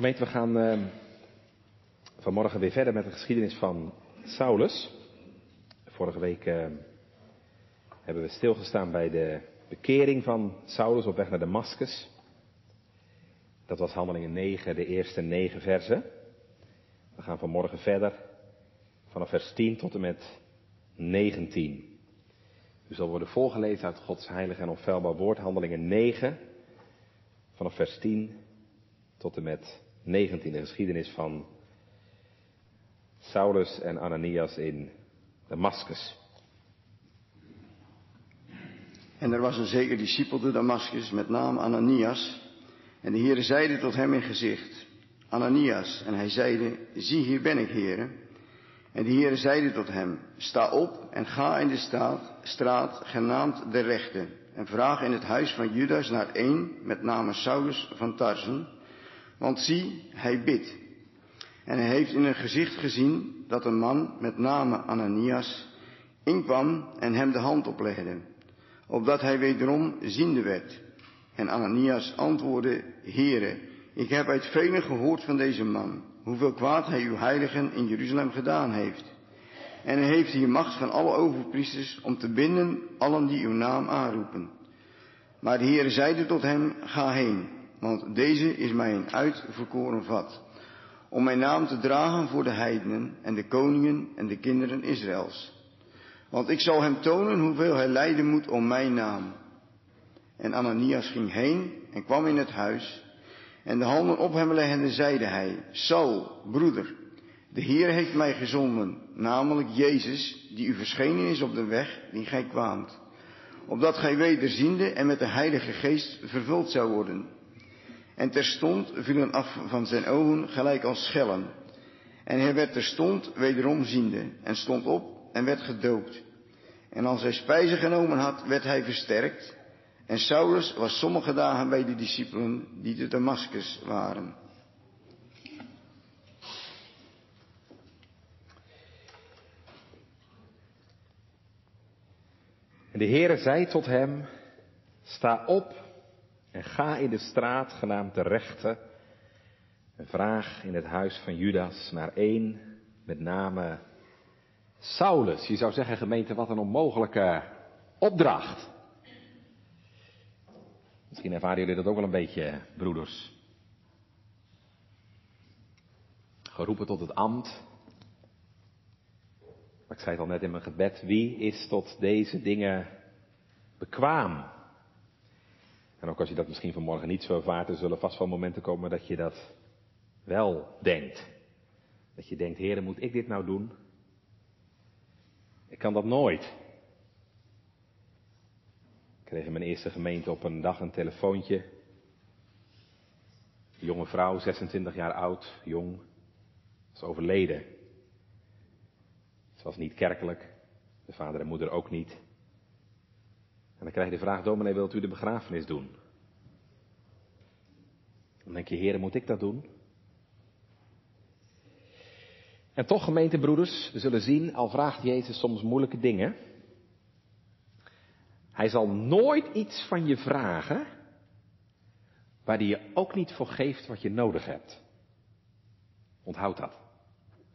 Gemeente, we gaan uh, vanmorgen weer verder met de geschiedenis van Saulus. Vorige week uh, hebben we stilgestaan bij de bekering van Saulus op weg naar Damascus. Dat was Handelingen 9, de eerste negen versen. We gaan vanmorgen verder vanaf vers 10 tot en met 19. U zal worden voorgelezen uit Gods heilige en onfeilbaar woord, Handelingen 9, vanaf vers 10 tot en met 19, de geschiedenis van Saulus en Ananias in Damascus. En er was een zeker discipel te Damascus met naam Ananias. En de Heere zeide tot hem in gezicht, Ananias. En hij zeide, zie hier ben ik, Heere. En de Heere zeide tot hem, sta op en ga in de straat, straat genaamd de rechte. En vraag in het huis van Judas naar één met name Saulus van Tarsen. Want zie, hij bidt. En hij heeft in een gezicht gezien dat een man met name Ananias inkwam en hem de hand oplegde, opdat hij wederom ziende werd. En Ananias antwoordde, Heere, ik heb uit velen gehoord van deze man, hoeveel kwaad hij uw heiligen in Jeruzalem gedaan heeft. En hij heeft hier macht van alle overpriesters om te binden allen die uw naam aanroepen. Maar de Heere zeide tot hem, ga heen, want deze is mij een uitverkoren vat, om mijn naam te dragen voor de heidenen en de koningen en de kinderen Israëls. Want ik zal hem tonen hoeveel hij lijden moet om mijn naam. En Ananias ging heen en kwam in het huis, en de handen op hem leggende zeide hij, Saul, broeder, de Heer heeft mij gezonden, namelijk Jezus, die u verschenen is op de weg die gij kwaamt, opdat gij wederziende en met de Heilige Geest vervuld zou worden. En terstond vielen af van zijn ogen gelijk als schellen. En hij werd terstond wederom ziende en stond op en werd gedoopt. En als hij spijzen genomen had, werd hij versterkt. En Saulus was sommige dagen bij de discipelen die te Damascus waren. En de Heere zei tot hem, sta op en ga in de straat genaamd de rechte en vraag in het huis van Judas naar één met name Saulus. Je zou zeggen gemeente, wat een onmogelijke opdracht. Misschien ervaren jullie dat ook wel een beetje, broeders. Geroepen tot het ambt. Maar ik zei het al net in mijn gebed, wie is tot deze dingen bekwaam? En ook als je dat misschien vanmorgen niet zo ervaart, er zullen vast wel momenten komen dat je dat wel denkt. Dat je denkt, heren, moet ik dit nou doen? Ik kan dat nooit. Ik kreeg in mijn eerste gemeente op een dag een telefoontje. Een jonge vrouw, 26 jaar oud, jong, is overleden. Ze was niet kerkelijk, de vader en moeder ook niet. En dan krijg je de vraag, dominee, wilt u de begrafenis doen? Dan denk je, heren, moet ik dat doen? En toch, gemeentebroeders, we zullen zien, al vraagt Jezus soms moeilijke dingen. Hij zal nooit iets van je vragen waar hij je ook niet voor geeft wat je nodig hebt. Onthoud dat.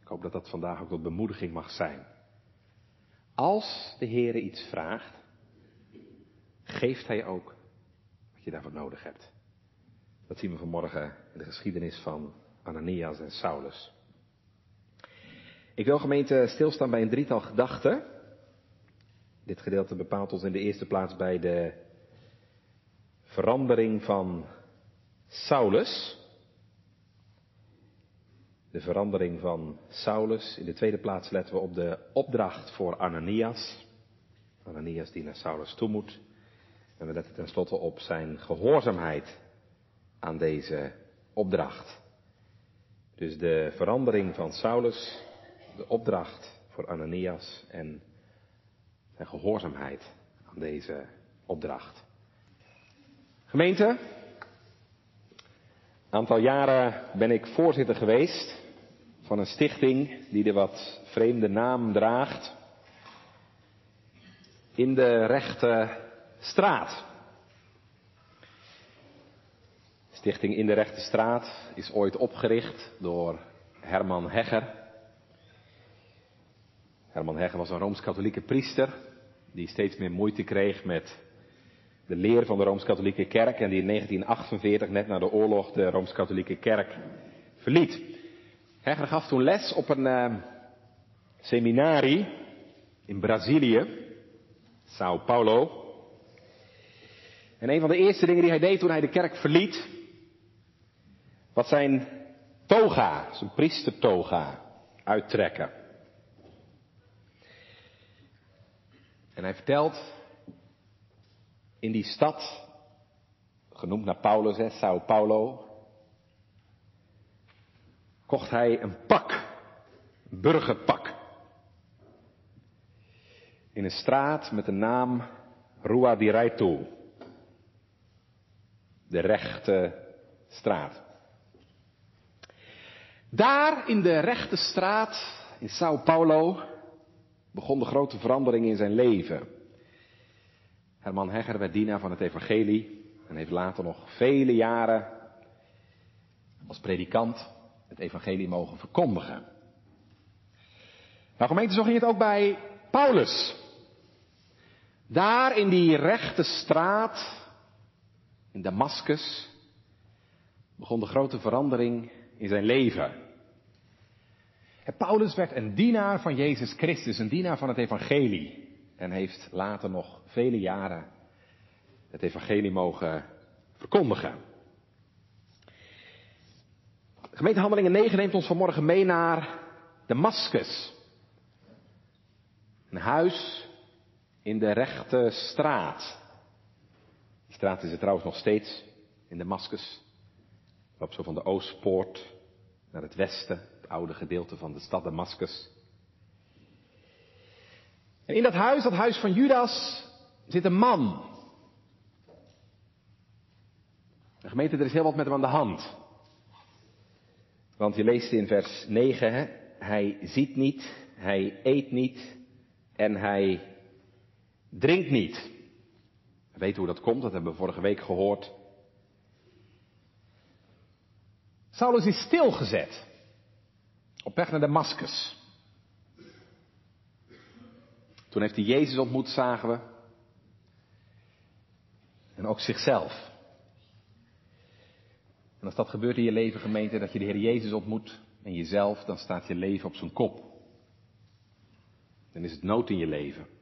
Ik hoop dat dat vandaag ook tot bemoediging mag zijn. Als de Heere iets vraagt, geeft Hij ook wat je daarvoor nodig hebt. Dat zien we vanmorgen in de geschiedenis van Ananias en Saulus. Ik wil gemeente stilstaan bij een drietal gedachten. Dit gedeelte bepaalt ons in de eerste plaats bij de verandering van Saulus. De verandering van Saulus. In de tweede plaats letten we op de opdracht voor Ananias. Ananias die naar Saulus toe moet. En we letten tenslotte op zijn gehoorzaamheid aan deze opdracht. Dus de verandering van Saulus, de opdracht voor Ananias en zijn gehoorzaamheid aan deze opdracht. Gemeente, een aantal jaren ben ik voorzitter geweest van een stichting die de wat vreemde naam draagt. In de rechte straat. Stichting In de Rechte Straat is ooit opgericht door Herman Hegger. Herman Hegger was een Rooms-Katholieke priester die steeds meer moeite kreeg met de leer van de Rooms-Katholieke Kerk en die in 1948, net na de oorlog, de Rooms-Katholieke Kerk verliet. Hegger gaf toen les op een uh, in Brazilië, Sao Paulo. En een van de eerste dingen die hij deed toen hij de kerk verliet, was zijn toga, zijn priestertoga, uittrekken. En hij vertelt in die stad, genoemd naar Paulus, hè, Sao Paulo, kocht hij een pak, een burgerpak. In een straat met de naam Rua di Raitu. De rechte straat. Daar in de rechte straat in Sao Paulo begon de grote verandering in zijn leven. Herman Hegger werd dienaar van het evangelie en heeft later nog vele jaren als predikant het evangelie mogen verkondigen. Nou gemeente, zo ging het ook bij Paulus. Daar in die rechte straat, in Damascus, begon de grote verandering in zijn leven. En Paulus werd een dienaar van Jezus Christus, een dienaar van het evangelie. En heeft later nog vele jaren het evangelie mogen verkondigen. Gemeente Handelingen 9 neemt ons vanmorgen mee naar Damascus. Een huis in de rechte straat. Straat is er trouwens nog steeds in Damascus. Loopt zo van de Oostpoort naar het westen, het oude gedeelte van de stad Damascus. En in dat huis, dat huis van Judas, zit een man. De gemeente, er is heel wat met hem aan de hand. Want je leest in vers 9, hè? hij ziet niet, hij eet niet en hij drinkt niet. We weten hoe dat komt, dat hebben we vorige week gehoord. Saulus is stilgezet. Op weg naar Damascus. Toen heeft hij Jezus ontmoet, zagen we. En ook zichzelf. En als dat gebeurt in je leven, gemeente, dat je de Heer Jezus ontmoet en jezelf, dan staat je leven op zijn kop. Dan is het nood in je leven.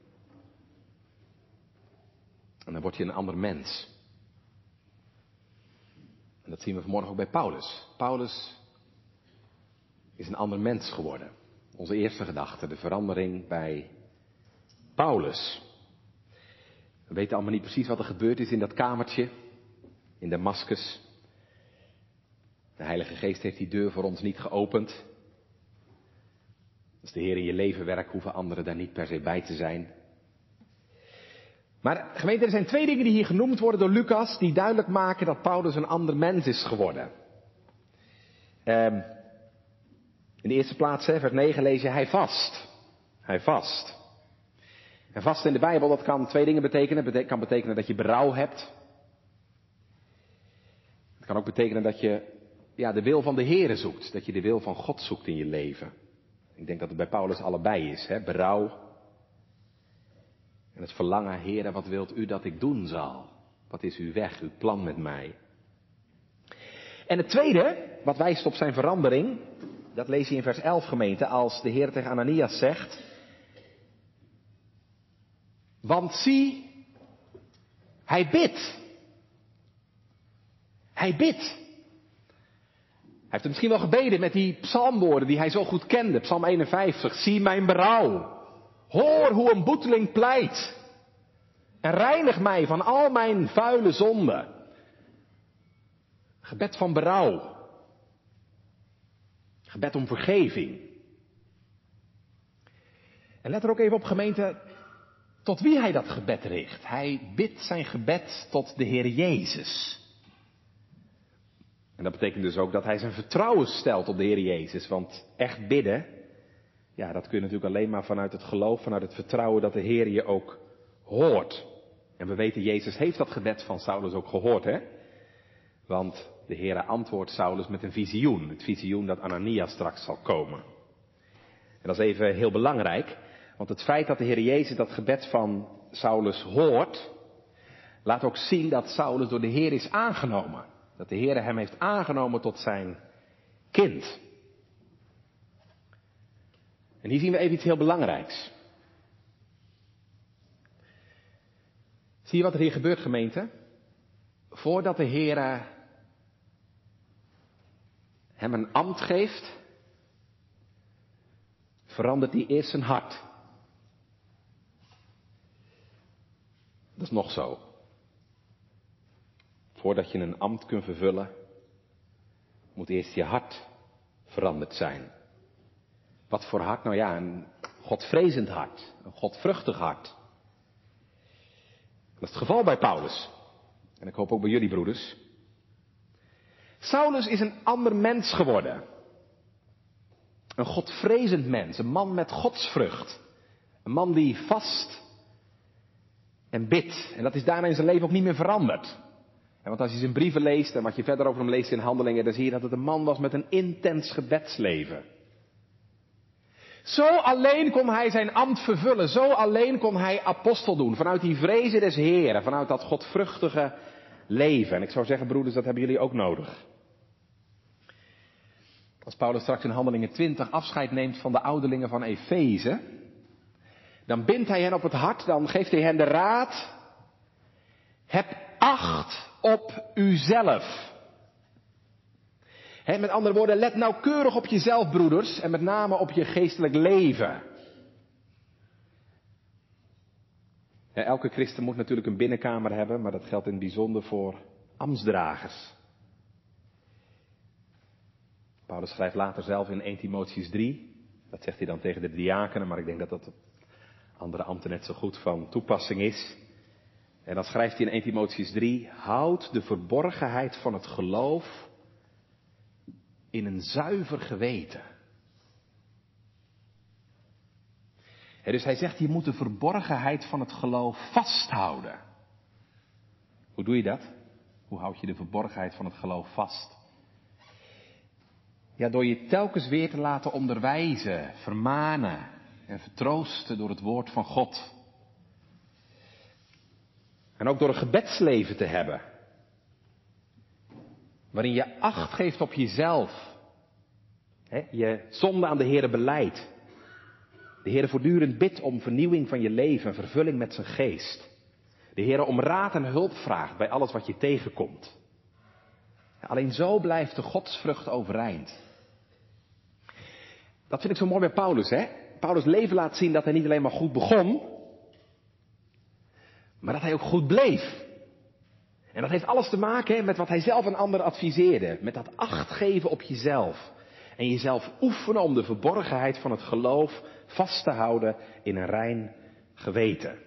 En dan word je een ander mens. En dat zien we vanmorgen ook bij Paulus. Paulus is een ander mens geworden. Onze eerste gedachte, de verandering bij Paulus. We weten allemaal niet precies wat er gebeurd is in dat kamertje in Damascus. De Heilige Geest heeft die deur voor ons niet geopend. Als de Heer in je leven werkt, hoeven anderen daar niet per se bij te zijn. Maar gemeente, er zijn twee dingen die hier genoemd worden door Lucas, die duidelijk maken dat Paulus een ander mens is geworden. Um, in de eerste plaats, vers 9, lees je, hij vast. Hij vast. En vast in de Bijbel, dat kan twee dingen betekenen. Het kan betekenen dat je berouw hebt. Het kan ook betekenen dat je ja, de wil van de Heere zoekt. Dat je de wil van God zoekt in je leven. Ik denk dat het bij Paulus allebei is. Hè? Berouw en het verlangen, Heere, wat wilt u dat ik doen zal? Wat is uw weg, uw plan met mij? En het tweede, wat wijst op zijn verandering, dat lees je in vers 11 gemeente, als de Heer tegen Ananias zegt, want zie, hij bidt. Hij bidt. Hij heeft misschien wel gebeden met die psalmwoorden die hij zo goed kende. Psalm 51. Zie mijn berouw. Hoor hoe een boeteling pleit. En reinig mij van al mijn vuile zonden. Gebed van berouw. Gebed om vergeving. En let er ook even op gemeente tot wie hij dat gebed richt. Hij bidt zijn gebed tot de Heer Jezus. En dat betekent dus ook dat hij zijn vertrouwen stelt op de Heer Jezus. Want echt bidden, ja, dat kun je natuurlijk alleen maar vanuit het geloof, vanuit het vertrouwen dat de Heer je ook hoort. En we weten, Jezus heeft dat gebed van Saulus ook gehoord, hè? Want de Heere antwoordt Saulus met een visioen. Het visioen dat Ananias straks zal komen. En dat is even heel belangrijk. Want het feit dat de Heer Jezus dat gebed van Saulus hoort, laat ook zien dat Saulus door de Heer is aangenomen. Dat de Heer hem heeft aangenomen tot zijn kind. En hier zien we even iets heel belangrijks. Zie je wat er hier gebeurt, gemeente? Voordat de Heer hem een ambt geeft, verandert hij eerst zijn hart. Dat is nog zo. Voordat je een ambt kunt vervullen, moet eerst je hart veranderd zijn. Wat voor hart? Nou ja, een godvrezend hart, een godvruchtig hart. Dat is het geval bij Paulus. En ik hoop ook bij jullie broeders. Saulus is een ander mens geworden. Een godvrezend mens, een man met godsvrucht. Een man die vast en bidt. En dat is daarna in zijn leven ook niet meer veranderd. En want als je zijn brieven leest en wat je verder over hem leest in handelingen, dan zie je dat het een man was met een intens gebedsleven. Zo alleen kon hij zijn ambt vervullen. Zo alleen kon hij apostel doen. Vanuit die vrezen des Heren. Vanuit dat godvruchtige leven. En ik zou zeggen, broeders, dat hebben jullie ook nodig. Als Paulus straks in Handelingen 20 afscheid neemt van de ouderlingen van Efeze, dan bindt hij hen op het hart, dan geeft hij hen de raad, heb acht op uzelf. Met andere woorden, let nauwkeurig op jezelf, broeders, en met name op je geestelijk leven. elke christen moet natuurlijk een binnenkamer hebben, maar dat geldt in het bijzonder voor ambtsdragers. Paulus schrijft later zelf in 1 Timotheus 3. Dat zegt hij dan tegen de diakenen, maar ik denk dat dat op andere ambten net zo goed van toepassing is. En dan schrijft hij in 1 Timotheus 3, houd de verborgenheid van het geloof in een zuiver geweten. dus hij zegt, je moet de verborgenheid van het geloof vasthouden. Hoe doe je dat? Hoe houd je de verborgenheid van het geloof vast? Ja, door je telkens weer te laten onderwijzen, vermanen en vertroosten door het woord van God. En ook door een gebedsleven te hebben. Waarin je acht geeft op jezelf. je zonde aan de Heer beleidt. De Heer voortdurend bidt om vernieuwing van je leven, vervulling met zijn geest. De Heer om raad en hulp vraagt bij alles wat je tegenkomt. Alleen zo blijft de godsvrucht overeind. Dat vind ik zo mooi bij Paulus, hè? Paulus' leven laat zien dat hij niet alleen maar goed begon, maar dat hij ook goed bleef. En dat heeft alles te maken met wat hij zelf aan anderen adviseerde. Met dat acht geven op jezelf. En jezelf oefenen om de verborgenheid van het geloof vast te houden in een rein geweten.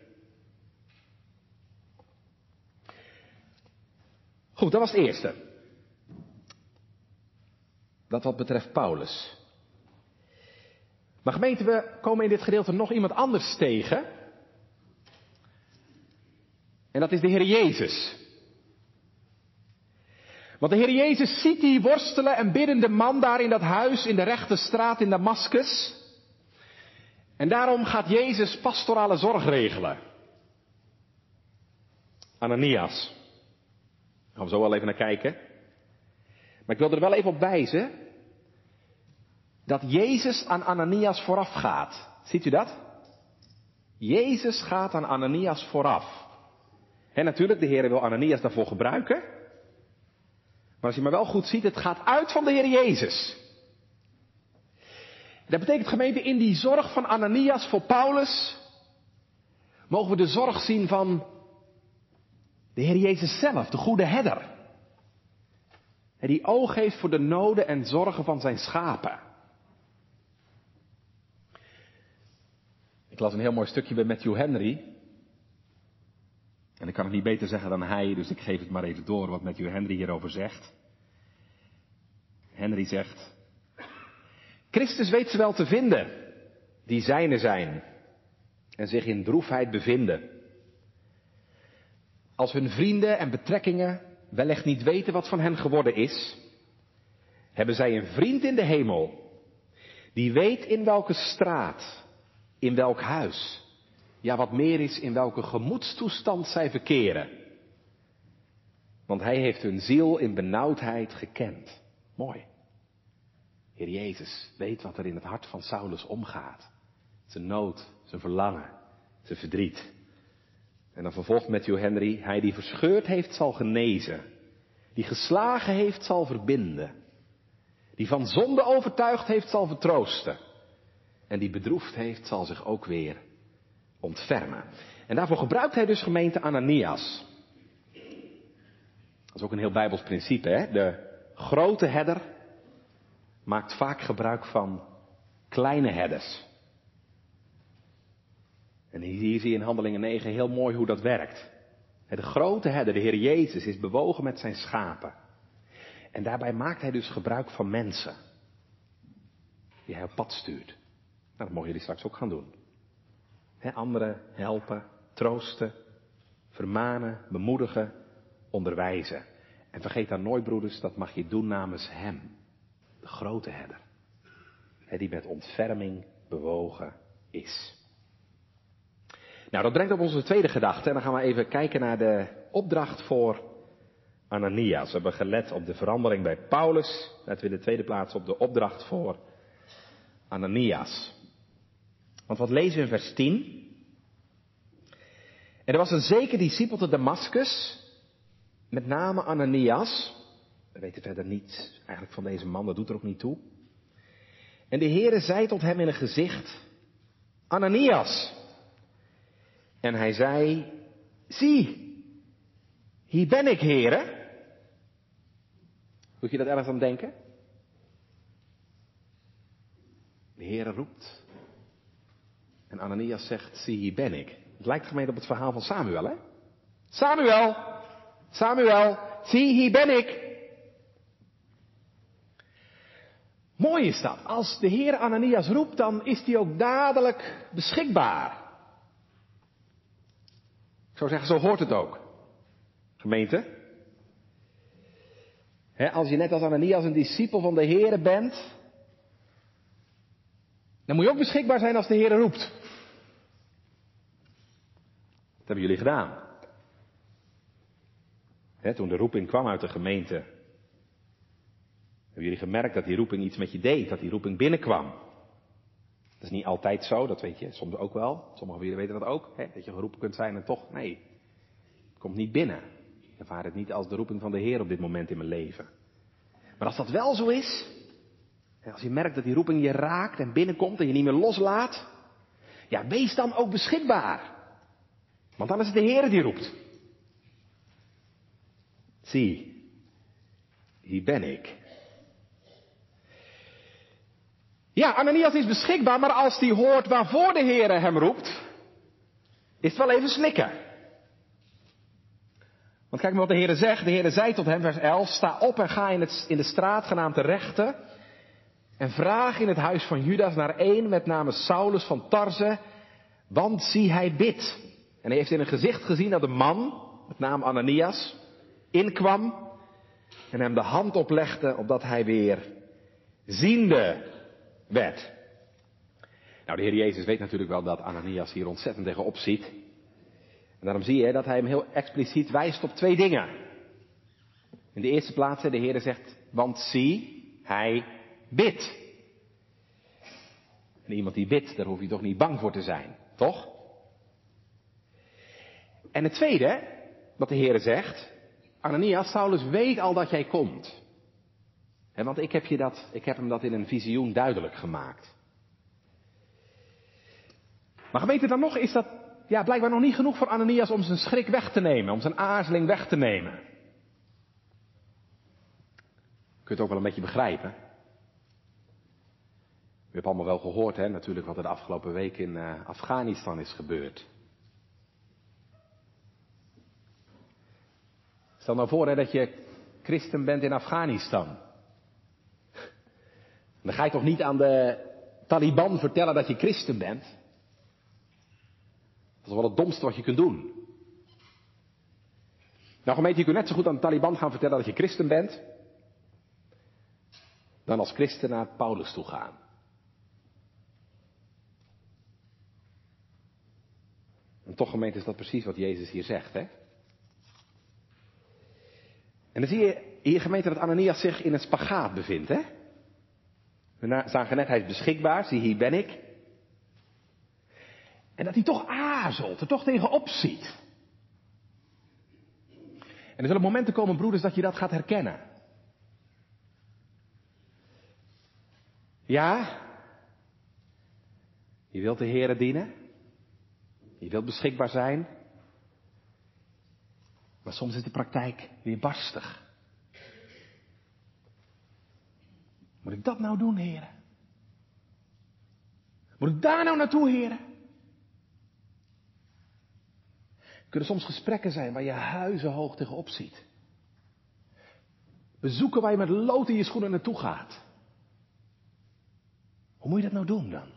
Goed, dat was het eerste. Dat wat betreft Paulus. Maar gemeente, we komen in dit gedeelte nog iemand anders tegen. En dat is de Heer Jezus. Want de Heer Jezus ziet die worstelen en biddende man daar in dat huis in de rechte straat in Damascus. En daarom gaat Jezus pastorale zorg regelen. Ananias. Daar gaan we zo wel even naar kijken. Maar ik wil er wel even op wijzen dat Jezus aan Ananias vooraf gaat. Ziet u dat? Jezus gaat aan Ananias vooraf. En natuurlijk, de Heer wil Ananias daarvoor gebruiken. Maar als je maar wel goed ziet, het gaat uit van de Heer Jezus. Dat betekent gemeente, in die zorg van Ananias voor Paulus, mogen we de zorg zien van de Heer Jezus zelf, de goede herder. En die oog heeft voor de noden en zorgen van zijn schapen. Ik las een heel mooi stukje bij Matthew Henry. En ik kan het niet beter zeggen dan hij, dus ik geef het maar even door wat Matthew Henry hierover zegt. Henry zegt, Christus weet ze wel te vinden, die zijne zijn en zich in droefheid bevinden. Als hun vrienden en betrekkingen wellicht niet weten wat van hen geworden is, hebben zij een vriend in de hemel, die weet in welke straat, in welk huis, ja wat meer is, in welke gemoedstoestand zij verkeren. Want hij heeft hun ziel in benauwdheid gekend. Mooi. Heer Jezus weet wat er in het hart van Saulus omgaat. Zijn nood, zijn verlangen, zijn verdriet. En dan vervolgt Matthew Henry, hij die verscheurd heeft zal genezen. Die geslagen heeft zal verbinden. Die van zonde overtuigd heeft zal vertroosten. En die bedroefd heeft zal zich ook weer ontfermen. En daarvoor gebruikt hij dus gemeente Ananias. Dat is ook een heel bijbels principe, hè? De grote herder maakt vaak gebruik van kleine herders. En hier zie je in Handelingen 9 heel mooi hoe dat werkt. De grote herder, de Heer Jezus, is bewogen met zijn schapen. En daarbij maakt hij dus gebruik van mensen. Die hij op pad stuurt. Nou, dat mogen jullie straks ook gaan doen. He, anderen helpen, troosten, vermanen, bemoedigen, onderwijzen. En vergeet dan nooit, broeders, dat mag je doen namens Hem, de grote herder. He, die met ontferming bewogen is. Nou, dat brengt op onze tweede gedachte. En dan gaan we even kijken naar de opdracht voor Ananias. We hebben gelet op de verandering bij Paulus. Letten we in de tweede plaats op de opdracht voor Ananias. Want wat lezen we in vers 10? En er was een zeker discipel te Damascus, met name Ananias. We weten verder niet eigenlijk van deze man, dat doet er ook niet toe. En de Heere zei tot hem in een gezicht, Ananias. En hij zei, zie, hier ben ik, heren. Moet je dat ergens aan denken? De Heere roept. En Ananias zegt, zie, hier ben ik. Het lijkt gemeen op het verhaal van Samuel, hè? Samuel, Samuel, zie, hier ben ik. Mooi is dat. Als de Heer Ananias roept, dan is hij ook dadelijk beschikbaar. Ik zou zeggen, zo hoort het ook. Gemeente. als je net als Ananias een discipel van de Heer bent, dan moet je ook beschikbaar zijn als de Heer roept. Dat hebben jullie gedaan. toen de roeping kwam uit de gemeente, hebben jullie gemerkt dat die roeping iets met je deed, dat die roeping binnenkwam. Dat is niet altijd zo, dat weet je soms ook wel. Sommigen van jullie weten dat ook, dat je geroepen kunt zijn en toch, nee, het komt niet binnen. Ik ervaar het niet als de roeping van de Heer op dit moment in mijn leven. Maar als dat wel zo is, als je merkt dat die roeping je raakt en binnenkomt en je niet meer loslaat, ja, wees dan ook beschikbaar. Want dan is het de Heer die roept. Zie, hier ben ik. Ja, Ananias is beschikbaar, maar als hij hoort waarvoor de Heer hem roept, is het wel even slikken. Want kijk maar wat de Heer zegt. De Heer zei tot hem, vers 11, sta op en ga in, het, in de straat genaamd de rechte. En vraag in het huis van Judas naar één met name Saulus van Tarze, want zie hij bidt. En hij heeft in een gezicht gezien dat de man, met naam Ananias, inkwam en hem de hand oplegde opdat hij weer ziende werd. Nou, de Heer Jezus weet natuurlijk wel dat Ananias hier ontzettend tegenop ziet. En daarom zie je dat hij hem heel expliciet wijst op twee dingen. In de eerste plaats, de Heer zegt, want zie, hij bidt. En iemand die bidt, daar hoef je toch niet bang voor te zijn, toch? En het tweede, wat de Heer zegt, Ananias, Saulus weet al dat jij komt want ik heb, je dat, ik heb hem dat in een visioen duidelijk gemaakt. Maar gemeente dan nog is dat ja, blijkbaar nog niet genoeg voor Ananias om zijn schrik weg te nemen, om zijn aarzeling weg te nemen. Kun je het ook wel een beetje begrijpen. U hebt allemaal wel gehoord, hè, natuurlijk, wat er de afgelopen week in uh, Afghanistan is gebeurd. Stel nou voor dat je christen bent in Afghanistan. Dan ga je toch niet aan de Taliban vertellen dat je christen bent? Dat is wel het domste wat je kunt doen. Nou gemeente, je kunt net zo goed aan de Taliban gaan vertellen dat je christen bent, dan als christen naar Paulus toe gaan. Toch gemeente is dat precies wat Jezus hier zegt, hè? En dan zie je hier gemeente dat Ananias zich in een spagaat bevindt, hè? We zagen net, hij is beschikbaar, zie hier ben ik. En dat hij toch aarzelt, er toch tegenop ziet. En er zullen momenten komen, broeders, dat je dat gaat herkennen. Ja, je wilt de Heeren dienen. Je wilt beschikbaar zijn. Maar soms is de praktijk weer barstig. Moet ik dat nou doen, heren? Moet ik daar nou naartoe, heren? Er kunnen soms gesprekken zijn waar je huizenhoog tegenop ziet. Bezoeken waar je met lood in je schoenen naartoe gaat. Hoe moet je dat nou doen dan?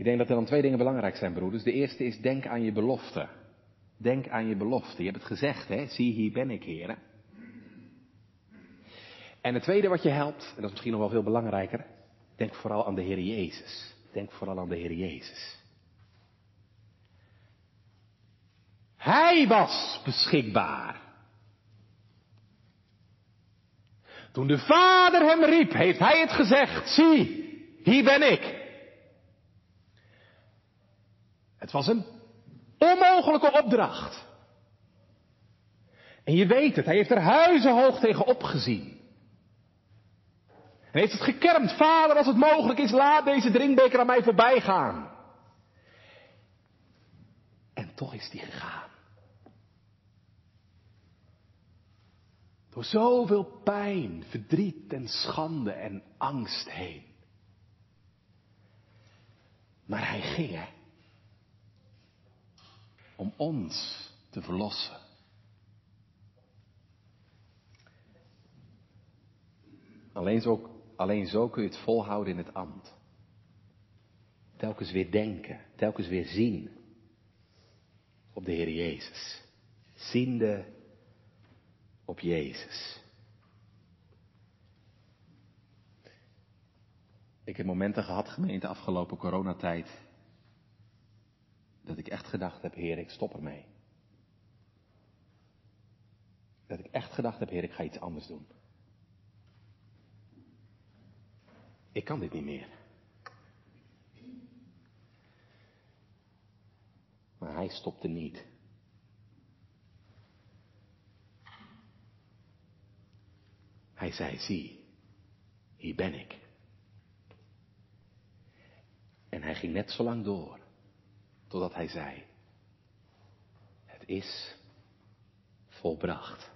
Ik denk dat er dan twee dingen belangrijk zijn, broeders. De eerste is denk aan je belofte. Denk aan je belofte. Je hebt het gezegd, hè? Zie, hier ben ik, heren. En het tweede wat je helpt, en dat is misschien nog wel veel belangrijker, denk vooral aan de Heer Jezus. Denk vooral aan de Heer Jezus. Hij was beschikbaar. Toen de Vader hem riep, heeft hij het gezegd, zie, hier ben ik. Het was een onmogelijke opdracht. En je weet het, hij heeft er huizenhoog tegen opgezien. En heeft het gekermd, vader, als het mogelijk is, laat deze drinkbeker aan mij voorbij gaan. En toch is die gegaan. Door zoveel pijn, verdriet en schande en angst heen. Maar hij ging, hè om ons te verlossen. Alleen zo, alleen zo kun je het volhouden in het ambt. Telkens weer denken, telkens weer zien op de Heer Jezus. Ziende op Jezus. Ik heb momenten gehad, gemeente, afgelopen coronatijd, dat ik echt gedacht heb, Heer, ik stop ermee. Dat ik echt gedacht heb, Heer, ik ga iets anders doen. Ik kan dit niet meer. Maar hij stopte niet. Hij zei, zie, hier ben ik. En hij ging net zo lang door Totdat hij zei, het is volbracht.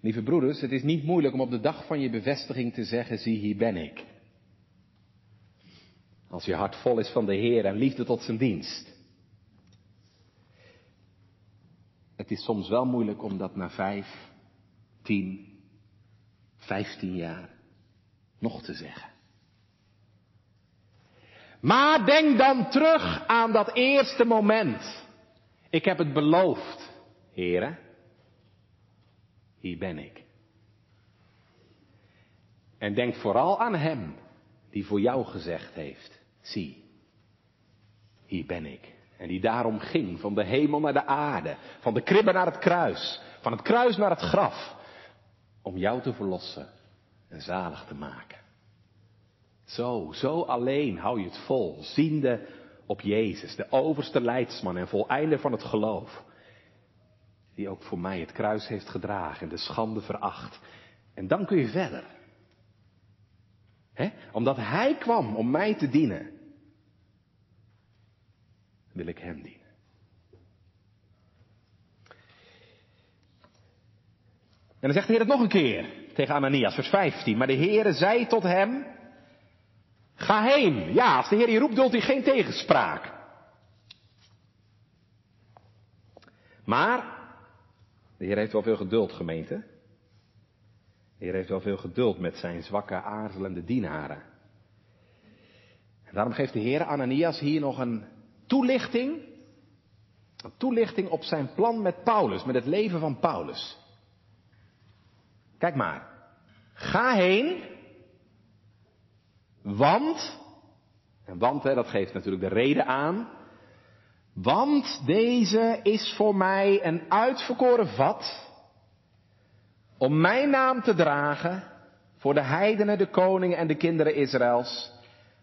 Lieve broeders, het is niet moeilijk om op de dag van je bevestiging te zeggen, zie hier ben ik. Als je hart vol is van de Heer en liefde tot zijn dienst. Het is soms wel moeilijk om dat na vijf, tien, vijftien jaar nog te zeggen. Maar denk dan terug aan dat eerste moment. Ik heb het beloofd, heren. Hier ben ik. En denk vooral aan Hem die voor jou gezegd heeft, zie, hier ben ik. En die daarom ging van de hemel naar de aarde, van de kribbe naar het kruis, van het kruis naar het graf, om jou te verlossen en zalig te maken. Zo, zo alleen hou je het vol, ziende op Jezus, de overste leidsman en voleinder van het geloof. Die ook voor mij het kruis heeft gedragen en de schande veracht. En dan kun je verder. He? Omdat Hij kwam om mij te dienen, wil ik Hem dienen. En dan zegt de Heer het nog een keer tegen Ananias, vers 15. Maar de Heer zei tot hem, Ga heen. Ja, als de Heer je roept, duldt hij geen tegenspraak. Maar, de Heer heeft wel veel geduld, gemeente. De Heer heeft wel veel geduld met zijn zwakke, aarzelende dienaren. En daarom geeft de Heer Ananias hier nog een toelichting. Een toelichting op zijn plan met Paulus, met het leven van Paulus. Kijk maar. Ga heen. Want. En want, hè, dat geeft natuurlijk de reden aan. Want deze is voor mij een uitverkoren vat. Om mijn naam te dragen. Voor de heidenen, de koningen en de kinderen Israëls.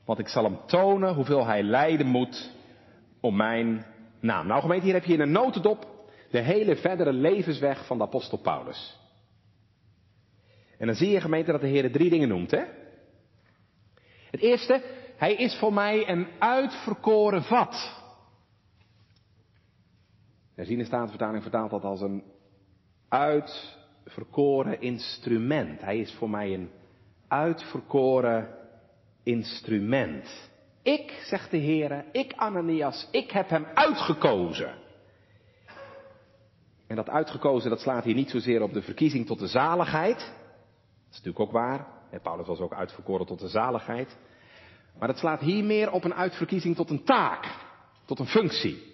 Want ik zal hem tonen hoeveel hij lijden moet. Om mijn naam. Nou gemeente, hier heb je in een notendop de hele verdere levensweg van de apostel Paulus. En dan zie je gemeente dat de Heer drie dingen noemt, hè? Het eerste, hij is voor mij een uitverkoren vat. De Statenvertaling vertaalt dat als een uitverkoren instrument. Hij is voor mij een uitverkoren instrument. Ik, zegt de Heer, ik Ananias, ik heb hem uitgekozen. En dat uitgekozen, dat slaat hier niet zozeer op de verkiezing tot de zaligheid. Dat is natuurlijk ook waar. Paulus was ook uitverkoren tot de zaligheid. Maar het slaat hier meer op een uitverkiezing tot een taak, tot een functie.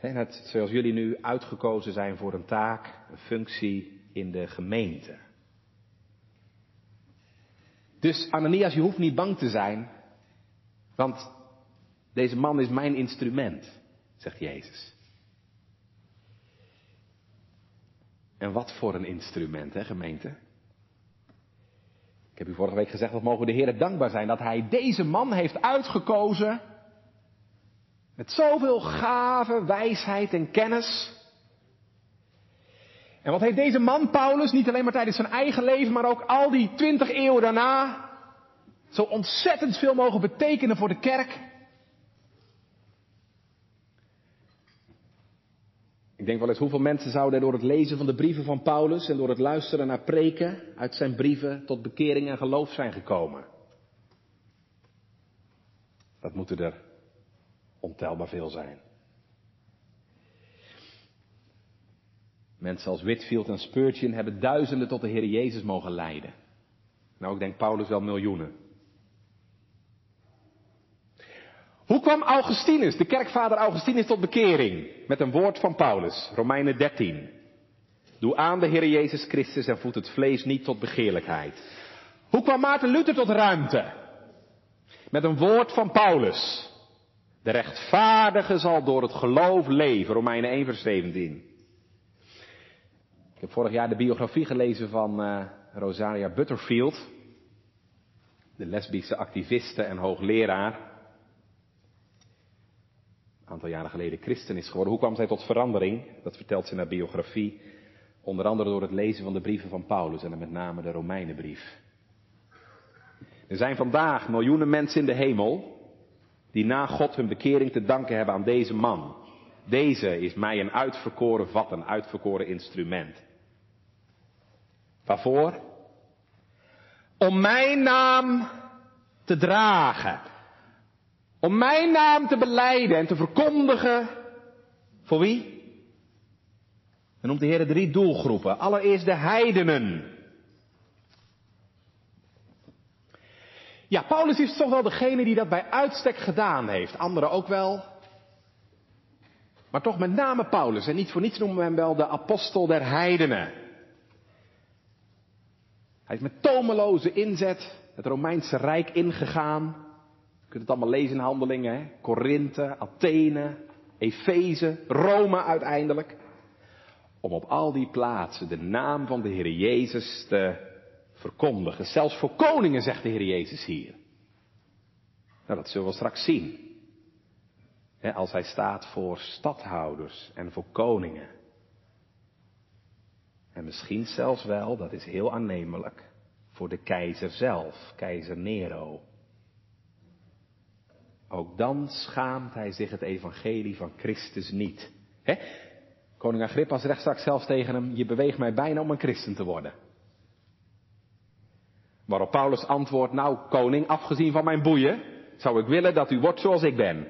Net zoals jullie nu uitgekozen zijn voor een taak, een functie in de gemeente. Dus Ananias, je hoeft niet bang te zijn, want deze man is mijn instrument, zegt Jezus. En wat voor een instrument, hè, gemeente? Ik heb u vorige week gezegd, dat mogen we de Heer dankbaar zijn dat Hij deze man heeft uitgekozen. Met zoveel gave, wijsheid en kennis. En wat heeft deze man, Paulus, niet alleen maar tijdens zijn eigen leven, maar ook al die twintig eeuwen daarna, zo ontzettend veel mogen betekenen voor de kerk? Denk wel eens hoeveel mensen zouden door het lezen van de brieven van Paulus en door het luisteren naar preken uit zijn brieven tot bekering en geloof zijn gekomen. Dat moeten er ontelbaar veel zijn. Mensen als Whitfield en Spurgeon hebben duizenden tot de Heer Jezus mogen leiden. Nou, ik denk Paulus wel miljoenen. Hoe kwam Augustinus, de kerkvader Augustinus, tot bekering? Met een woord van Paulus, Romeinen 13. Doe aan de Heer Jezus Christus en voed het vlees niet tot begeerlijkheid. Hoe kwam Maarten Luther tot ruimte? Met een woord van Paulus. De rechtvaardige zal door het geloof leven, Romeinen 1 vers 17. Ik heb vorig jaar de biografie gelezen van uh, Rosaria Butterfield, de lesbische activiste en hoogleraar. Aantal jaren geleden christen is geworden. Hoe kwam zij tot verandering? Dat vertelt ze in haar biografie. Onder andere door het lezen van de brieven van Paulus en met name de Romeinenbrief. Er zijn vandaag miljoenen mensen in de hemel die na God hun bekering te danken hebben aan deze man. Deze is mij een uitverkoren vat, een uitverkoren instrument. Waarvoor? Om mijn naam te dragen. Om mijn naam te beleiden en te verkondigen. Voor wie? Dan noemt de Heer drie doelgroepen. Allereerst de heidenen. Ja, Paulus is toch wel degene die dat bij uitstek gedaan heeft. Anderen ook wel. Maar toch met name Paulus. En niet voor niets noemen we hem wel de apostel der heidenen. Hij is met tomeloze inzet het Romeinse Rijk ingegaan. Kunt het allemaal lezen in handelingen. Korinthe, Athene, Efeze, Rome uiteindelijk. Om op al die plaatsen de naam van de Heer Jezus te verkondigen. Zelfs voor koningen, zegt de Heer Jezus hier. Nou, dat zullen we straks zien. als hij staat voor stadhouders en voor koningen. En misschien zelfs wel, dat is heel aannemelijk, voor de keizer zelf, keizer Nero. Ook dan schaamt hij zich het evangelie van Christus niet. Koning Agrippa zegt straks zelfs tegen hem, je beweegt mij bijna om een christen te worden. Waarop Paulus antwoordt, nou koning, afgezien van mijn boeien, zou ik willen dat u wordt zoals ik ben.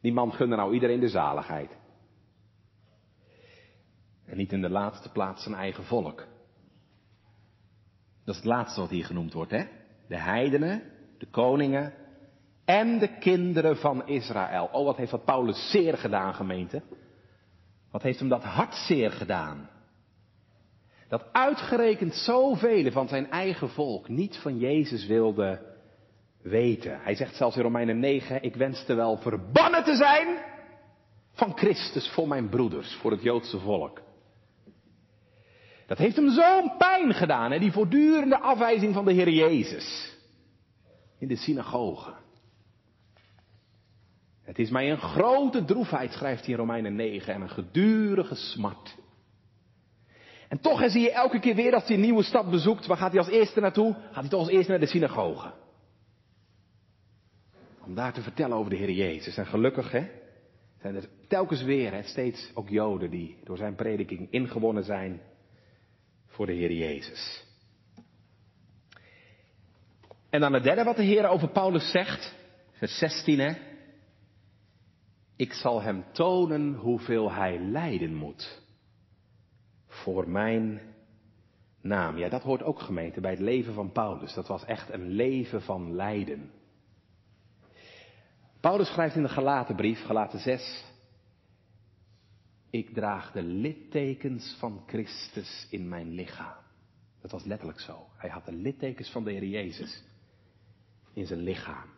Die man gunde nou iedereen de zaligheid. En niet in de laatste plaats zijn eigen volk. Dat is het laatste wat hier genoemd wordt, hè? De heidenen, de koningen en de kinderen van Israël. Oh, wat heeft dat Paulus zeer gedaan, gemeente? Wat heeft hem dat hart zeer gedaan? Dat uitgerekend zoveel van zijn eigen volk niet van Jezus wilden weten. Hij zegt zelfs in Romeinen 9, ik wenste wel verbannen te zijn van Christus voor mijn broeders, voor het Joodse volk. Dat heeft hem zo'n pijn gedaan, hè, die voortdurende afwijzing van de Heer Jezus. In de synagoge. Het is mij een grote droefheid, schrijft hij in Romeinen 9, en een gedurige smart. En toch zie je elke keer weer als hij een nieuwe stad bezoekt, waar gaat hij als eerste naartoe? Gaat hij toch als eerste naar de synagoge. Om daar te vertellen over de Heer Jezus. En gelukkig, hè, zijn er telkens weer, hè, steeds ook Joden die door zijn prediking ingewonnen zijn voor de Heer Jezus. En dan het derde wat de Heer over Paulus zegt, vers 16 hè. Ik zal hem tonen hoeveel hij lijden moet. Voor mijn naam. Ja, dat hoort ook gemeente bij het leven van Paulus. Dat was echt een leven van lijden. Paulus schrijft in de Galatenbrief, Galaten 6. Ik draag de littekens van Christus in mijn lichaam. Dat was letterlijk zo. Hij had de littekens van de Heer Jezus in zijn lichaam.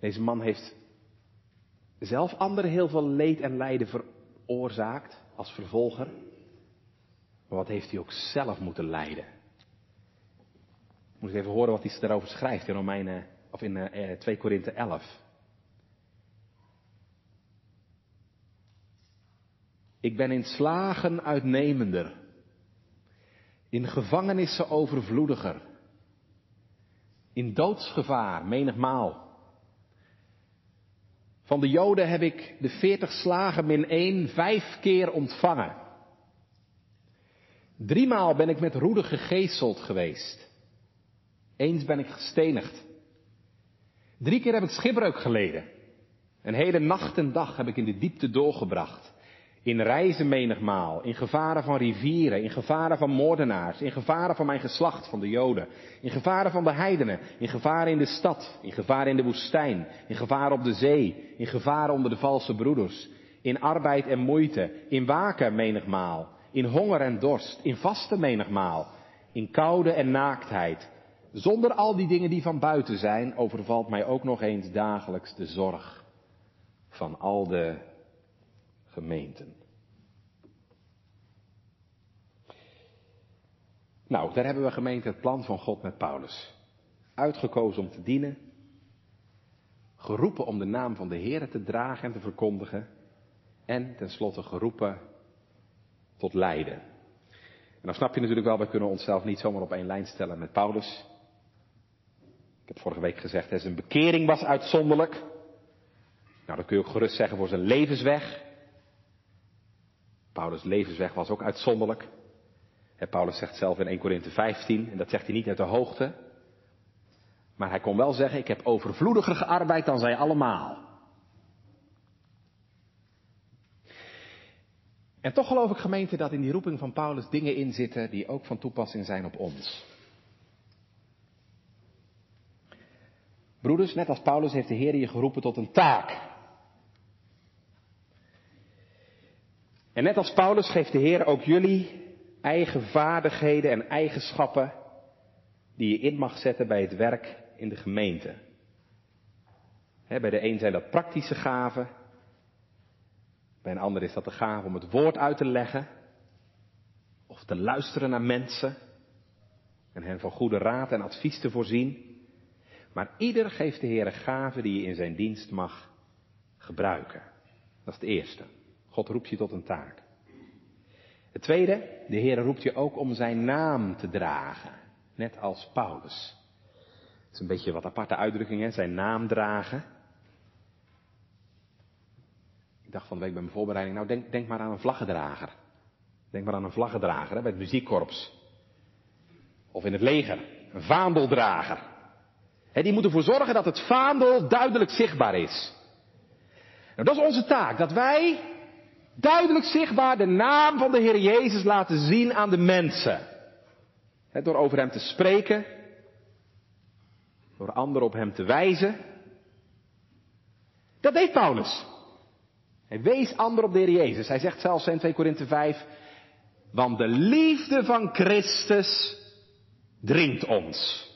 Deze man heeft zelf anderen heel veel leed en lijden veroorzaakt als vervolger. Maar wat heeft hij ook zelf moeten lijden? Moet ik even horen wat hij daarover schrijft in Romeinen, of in uh, 2 Korinthe 11. Ik ben in slagen uitnemender, in gevangenissen overvloediger, in doodsgevaar menigmaal. Van de Joden heb ik de veertig slagen min één vijf keer ontvangen. Driemaal ben ik met roede gegeeseld geweest. Eens ben ik gestenigd. Drie keer heb ik schipbreuk geleden. Een hele nacht en dag heb ik in de diepte doorgebracht. In reizen menigmaal, in gevaren van rivieren, in gevaren van moordenaars, in gevaren van mijn geslacht, van de Joden, in gevaren van de heidenen, in gevaren in de stad, in gevaren in de woestijn, in gevaren op de zee, in gevaren onder de valse broeders, in arbeid en moeite, in waken menigmaal, in honger en dorst, in vasten menigmaal, in koude en naaktheid. Zonder al die dingen die van buiten zijn, overvalt mij ook nog eens dagelijks de zorg van al de gemeenten. Nou, daar hebben we gemeente het plan van God met Paulus. Uitgekozen om te dienen. Geroepen om de naam van de Heer te dragen en te verkondigen. En tenslotte geroepen tot lijden. En dan snap je natuurlijk wel, we kunnen onszelf niet zomaar op één lijn stellen met Paulus. Ik heb vorige week gezegd, hè, zijn bekering was uitzonderlijk. Nou, dat kun je ook gerust zeggen voor zijn levensweg. Paulus' levensweg was ook uitzonderlijk. En Paulus zegt zelf in 1 Korinthe 15, en dat zegt hij niet uit de hoogte. Maar hij kon wel zeggen, ik heb overvloediger gearbeid dan zij allemaal. En toch geloof ik gemeente dat in die roeping van Paulus dingen in zitten die ook van toepassing zijn op ons. Broeders, net als Paulus heeft de Heer je geroepen tot een taak. En net als Paulus geeft de Heer ook jullie eigen vaardigheden en eigenschappen die je in mag zetten bij het werk in de gemeente. bij de een zijn dat praktische gaven, bij een ander is dat de gave om het woord uit te leggen of te luisteren naar mensen en hen van goede raad en advies te voorzien. Maar ieder geeft de Heer een die je in zijn dienst mag gebruiken. Dat is het eerste. God roept je tot een taak. Het tweede, de Heer roept je ook om zijn naam te dragen. Net als Paulus. Het is een beetje wat aparte uitdrukking, hè? zijn naam dragen. Ik dacht van de week bij mijn voorbereiding, nou denk, denk maar aan een vlaggedrager. Denk maar aan een vlaggedrager hè, bij het muziekkorps. Of in het leger, een vaandeldrager. Die moet ervoor zorgen dat het vaandel duidelijk zichtbaar is. Nou, dat is onze taak, dat wij duidelijk zichtbaar de naam van de Heer Jezus laten zien aan de mensen. door over Hem te spreken, door anderen op hem te wijzen. Dat deed Paulus. Hij wees anderen op de Heer Jezus. Hij zegt zelfs in 2 Korinthe 5, want de liefde van Christus dringt ons.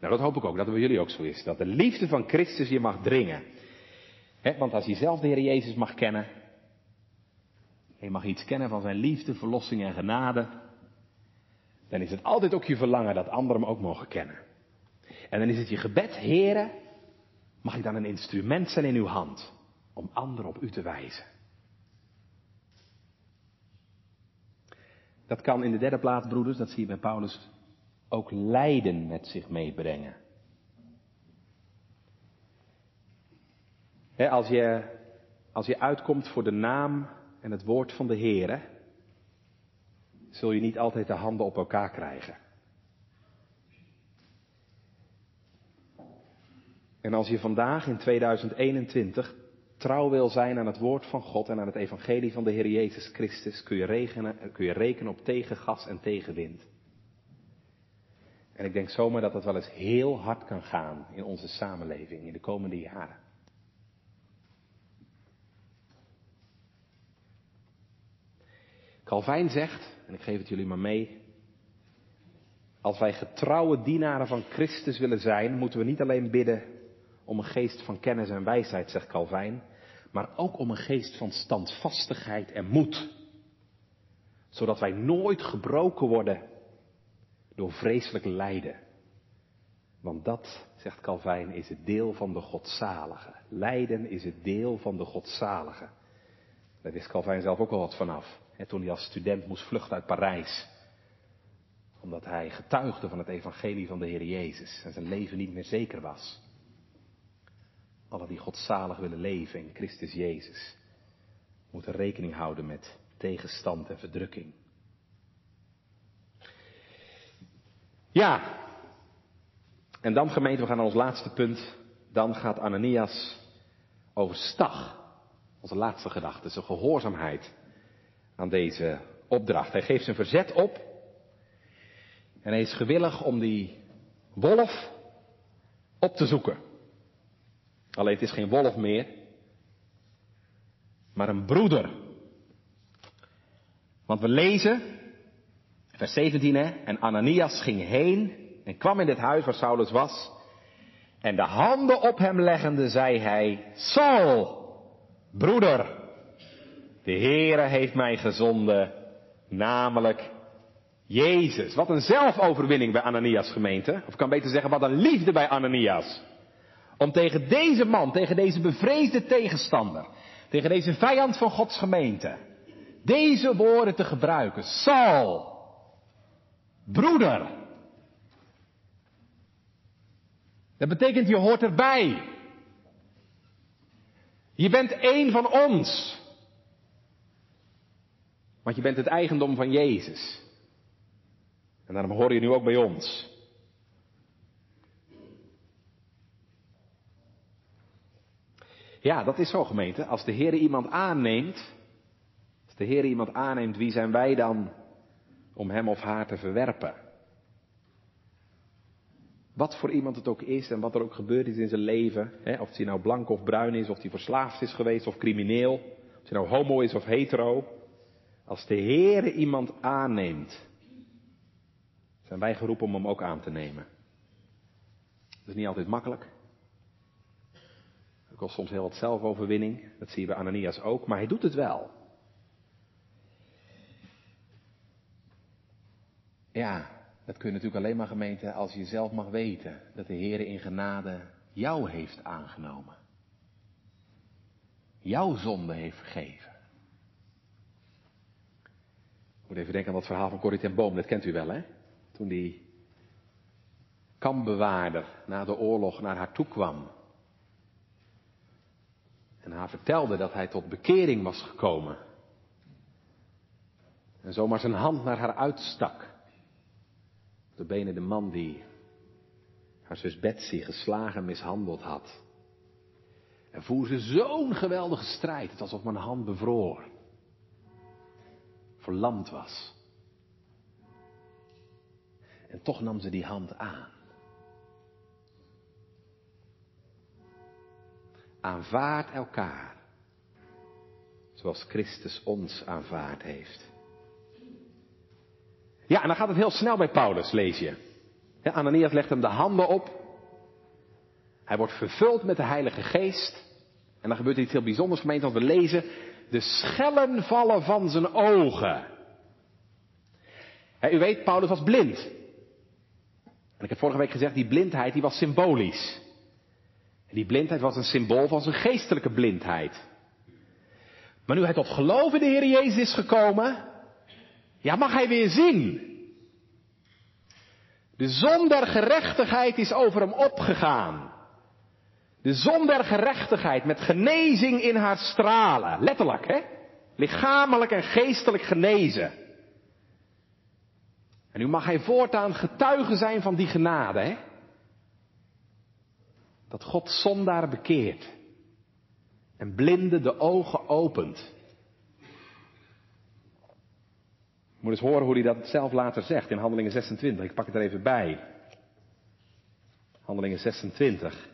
Nou, dat hoop ik ook, dat het bij jullie ook zo is. Dat de liefde van Christus je mag dringen. want als je zelf de Heer Jezus mag kennen, en je mag iets kennen van zijn liefde, verlossing en genade, dan is het altijd ook je verlangen dat anderen hem ook mogen kennen. En dan is het je gebed, Heren, mag ik dan een instrument zijn in uw hand om anderen op u te wijzen. Dat kan in de derde plaats, broeders, dat zie je bij Paulus, ook lijden met zich meebrengen. als, je, als je uitkomt voor de naam en het woord van de Heer, zul je niet altijd de handen op elkaar krijgen. En als je vandaag in 2021 trouw wil zijn aan het woord van God en aan het evangelie van de Heer Jezus Christus, kun je, kun je rekenen op tegengas en tegenwind. En ik denk zomaar dat dat wel eens heel hard kan gaan in onze samenleving in de komende jaren. Calvijn zegt, en ik geef het jullie maar mee, als wij getrouwe dienaren van Christus willen zijn, moeten we niet alleen bidden om een geest van kennis en wijsheid, zegt Calvijn, maar ook om een geest van standvastigheid en moed. Zodat wij nooit gebroken worden door vreselijk lijden. Want dat, zegt Calvijn, is het deel van de godzalige. Lijden is het deel van de godzalige. Daar wist Calvijn zelf ook al wat vanaf. Hè, toen hij als student moest vluchten uit Parijs. Omdat hij getuigde van het evangelie van de Heer Jezus en zijn leven niet meer zeker was. Alle die godzalig willen leven in Christus Jezus moeten rekening houden met tegenstand en verdrukking. Ja, en dan gemeente, we gaan naar ons laatste punt. Dan gaat Ananias overstag. Onze laatste gedachte, zijn gehoorzaamheid aan deze opdracht. Hij geeft zijn verzet op. En hij is gewillig om die wolf op te zoeken. Alleen het is geen wolf meer, maar een broeder. Want we lezen, vers 17 hè, en Ananias ging heen en kwam in dit huis waar Saulus was. En de handen op hem leggende zei hij, Saul, broeder, de Heere heeft mij gezonden, namelijk Jezus. Wat een zelfoverwinning bij Ananias gemeente. Of ik kan beter zeggen, wat een liefde bij Ananias. Om tegen deze man, tegen deze bevreesde tegenstander, tegen deze vijand van Gods gemeente, deze woorden te gebruiken. Saul, broeder. Dat betekent je hoort erbij. Je bent één van ons. Want je bent het eigendom van Jezus. En daarom hoor je nu ook bij ons. Ja, dat is zo gemeente. Als de Heer iemand aanneemt, als de Heer iemand aanneemt, wie zijn wij dan om hem of haar te verwerpen? Wat voor iemand het ook is en wat er ook gebeurd is in zijn leven, hè, of hij nou blank of bruin is, of hij verslaafd is geweest of crimineel, of hij nou homo is of hetero. Als de Heer iemand aanneemt, zijn wij geroepen om hem ook aan te nemen. Dat is niet altijd makkelijk kost soms heel wat zelfoverwinning. Dat zie je bij Ananias ook. Maar hij doet het wel. Ja, dat kun je natuurlijk alleen maar gemeente als je zelf mag weten dat de Heer in genade jou heeft aangenomen. Jouw zonde heeft vergeven. Moet even denken aan dat verhaal van Corrie ten Boom, dat kent u wel hè? Toen die kampbewaarder na de oorlog naar haar toe kwam en haar vertelde dat hij tot bekering was gekomen. En zomaar zijn hand naar haar uitstak. De benen de man die haar zus Betsy geslagen mishandeld had. En voer ze zo'n geweldige strijd. Het alsof mijn hand bevroor. Land was. En toch nam ze die hand aan. Aanvaard elkaar, zoals Christus ons aanvaard heeft. Ja, en dan gaat het heel snel bij Paulus, lees je. Ananias legt hem de handen op. Hij wordt vervuld met de Heilige Geest. En dan gebeurt er iets heel bijzonders gemeente, want we lezen de schellen vallen van zijn ogen. u weet, Paulus was blind. En ik heb vorige week gezegd, die blindheid die was symbolisch. En die blindheid was een symbool van zijn geestelijke blindheid. Maar nu hij tot geloof in de Heer Jezus is gekomen, ja, mag hij weer zien. De zon der gerechtigheid is over hem opgegaan. De zon der gerechtigheid met genezing in haar stralen. Letterlijk, hè? Lichamelijk en geestelijk genezen. En nu mag hij voortaan getuige zijn van die genade, hè? Dat God zondaar bekeert. En blinden de ogen opent. Moet eens horen hoe hij dat zelf later zegt in Handelingen 26. Ik pak het er even bij. Handelingen 26.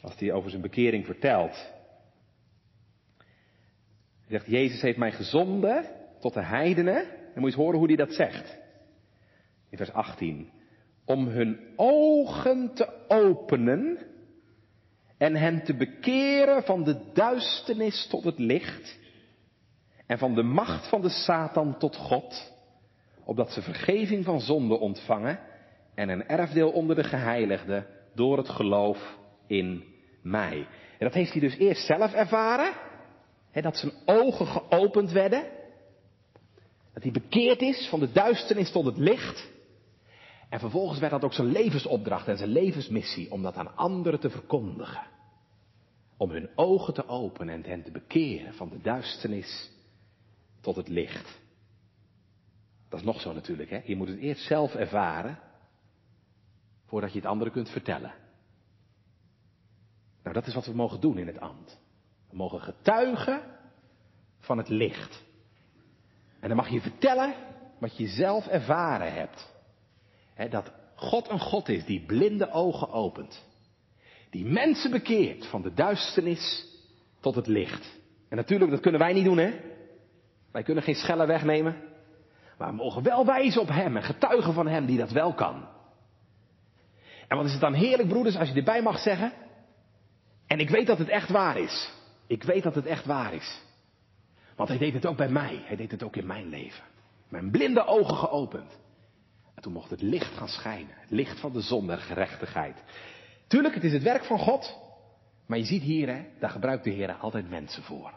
Als hij over zijn bekering vertelt. Hij zegt, Jezus heeft mij gezonden tot de heidenen. En moet je eens horen hoe hij dat zegt. In vers 18. Om hun ogen te openen en hen te bekeren van de duisternis tot het licht en van de macht van de Satan tot God, opdat ze vergeving van zonde ontvangen en een erfdeel onder de geheiligden door het geloof in mij. En dat heeft hij dus eerst zelf ervaren, hè, dat zijn ogen geopend werden, dat hij bekeerd is van de duisternis tot het licht. En vervolgens werd dat ook zijn levensopdracht en zijn levensmissie om dat aan anderen te verkondigen. Om hun ogen te openen en hen te bekeren van de duisternis tot het licht. Dat is nog zo natuurlijk, hè? Je moet het eerst zelf ervaren, voordat je het anderen kunt vertellen. Nou, dat is wat we mogen doen in het ambt. We mogen getuigen van het licht. En dan mag je vertellen wat je zelf ervaren hebt. dat God een God is die blinde ogen opent. Die mensen bekeert van de duisternis tot het licht. En natuurlijk, dat kunnen wij niet doen, hè? Wij kunnen geen schellen wegnemen. Maar we mogen wel wijzen op Hem en getuigen van Hem die dat wel kan. En wat is het dan heerlijk, broeders, als je erbij mag zeggen. En ik weet dat het echt waar is. Ik weet dat het echt waar is. Want Hij deed het ook bij mij. Hij deed het ook in mijn leven. Mijn blinde ogen geopend. En toen mocht het licht gaan schijnen. Het licht van de zon der gerechtigheid. Tuurlijk, het is het werk van God. Maar je ziet hier, hè, daar gebruikt de Heer altijd mensen voor.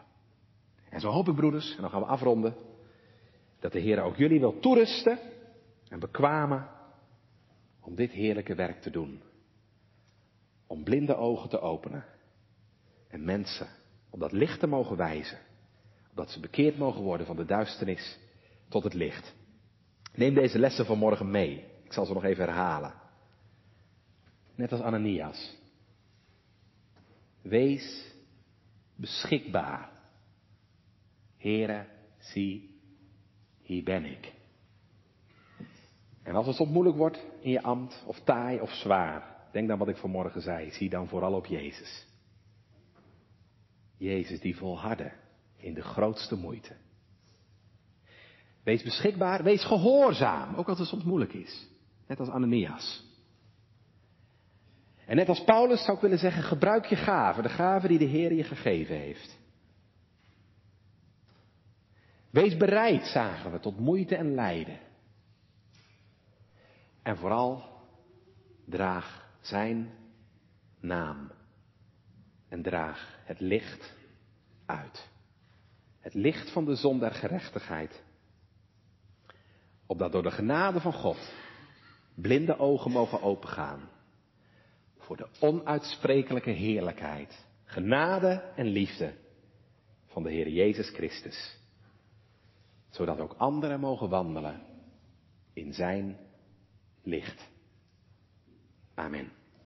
En zo hoop ik, broeders, en dan gaan we afronden, dat de Heer ook jullie wil toerusten en bekwamen om dit heerlijke werk te doen. Om blinde ogen te openen en mensen op dat licht te mogen wijzen. Opdat ze bekeerd mogen worden van de duisternis tot het licht. Neem deze lessen van morgen mee. Ik zal ze nog even herhalen. Net als Ananias. Wees beschikbaar Here, zie, hier ben ik. En als het soms moeilijk wordt in je ambt, of taai of zwaar, denk dan wat ik vanmorgen zei, zie dan vooral op Jezus. Jezus die volhardde in de grootste moeite. Wees beschikbaar, wees gehoorzaam, ook als het soms moeilijk is. Net als Ananias. En net als Paulus zou ik willen zeggen, gebruik je gaven, de gaven die de Heer je gegeven heeft. Wees bereid, zagen we, tot moeite en lijden. En vooral draag zijn naam. En draag het licht uit. Het licht van de zon der gerechtigheid. Opdat door de genade van God blinde ogen mogen opengaan. Voor de onuitsprekelijke heerlijkheid, genade en liefde van de Heer Jezus Christus zodat ook anderen mogen wandelen in zijn licht. Amen.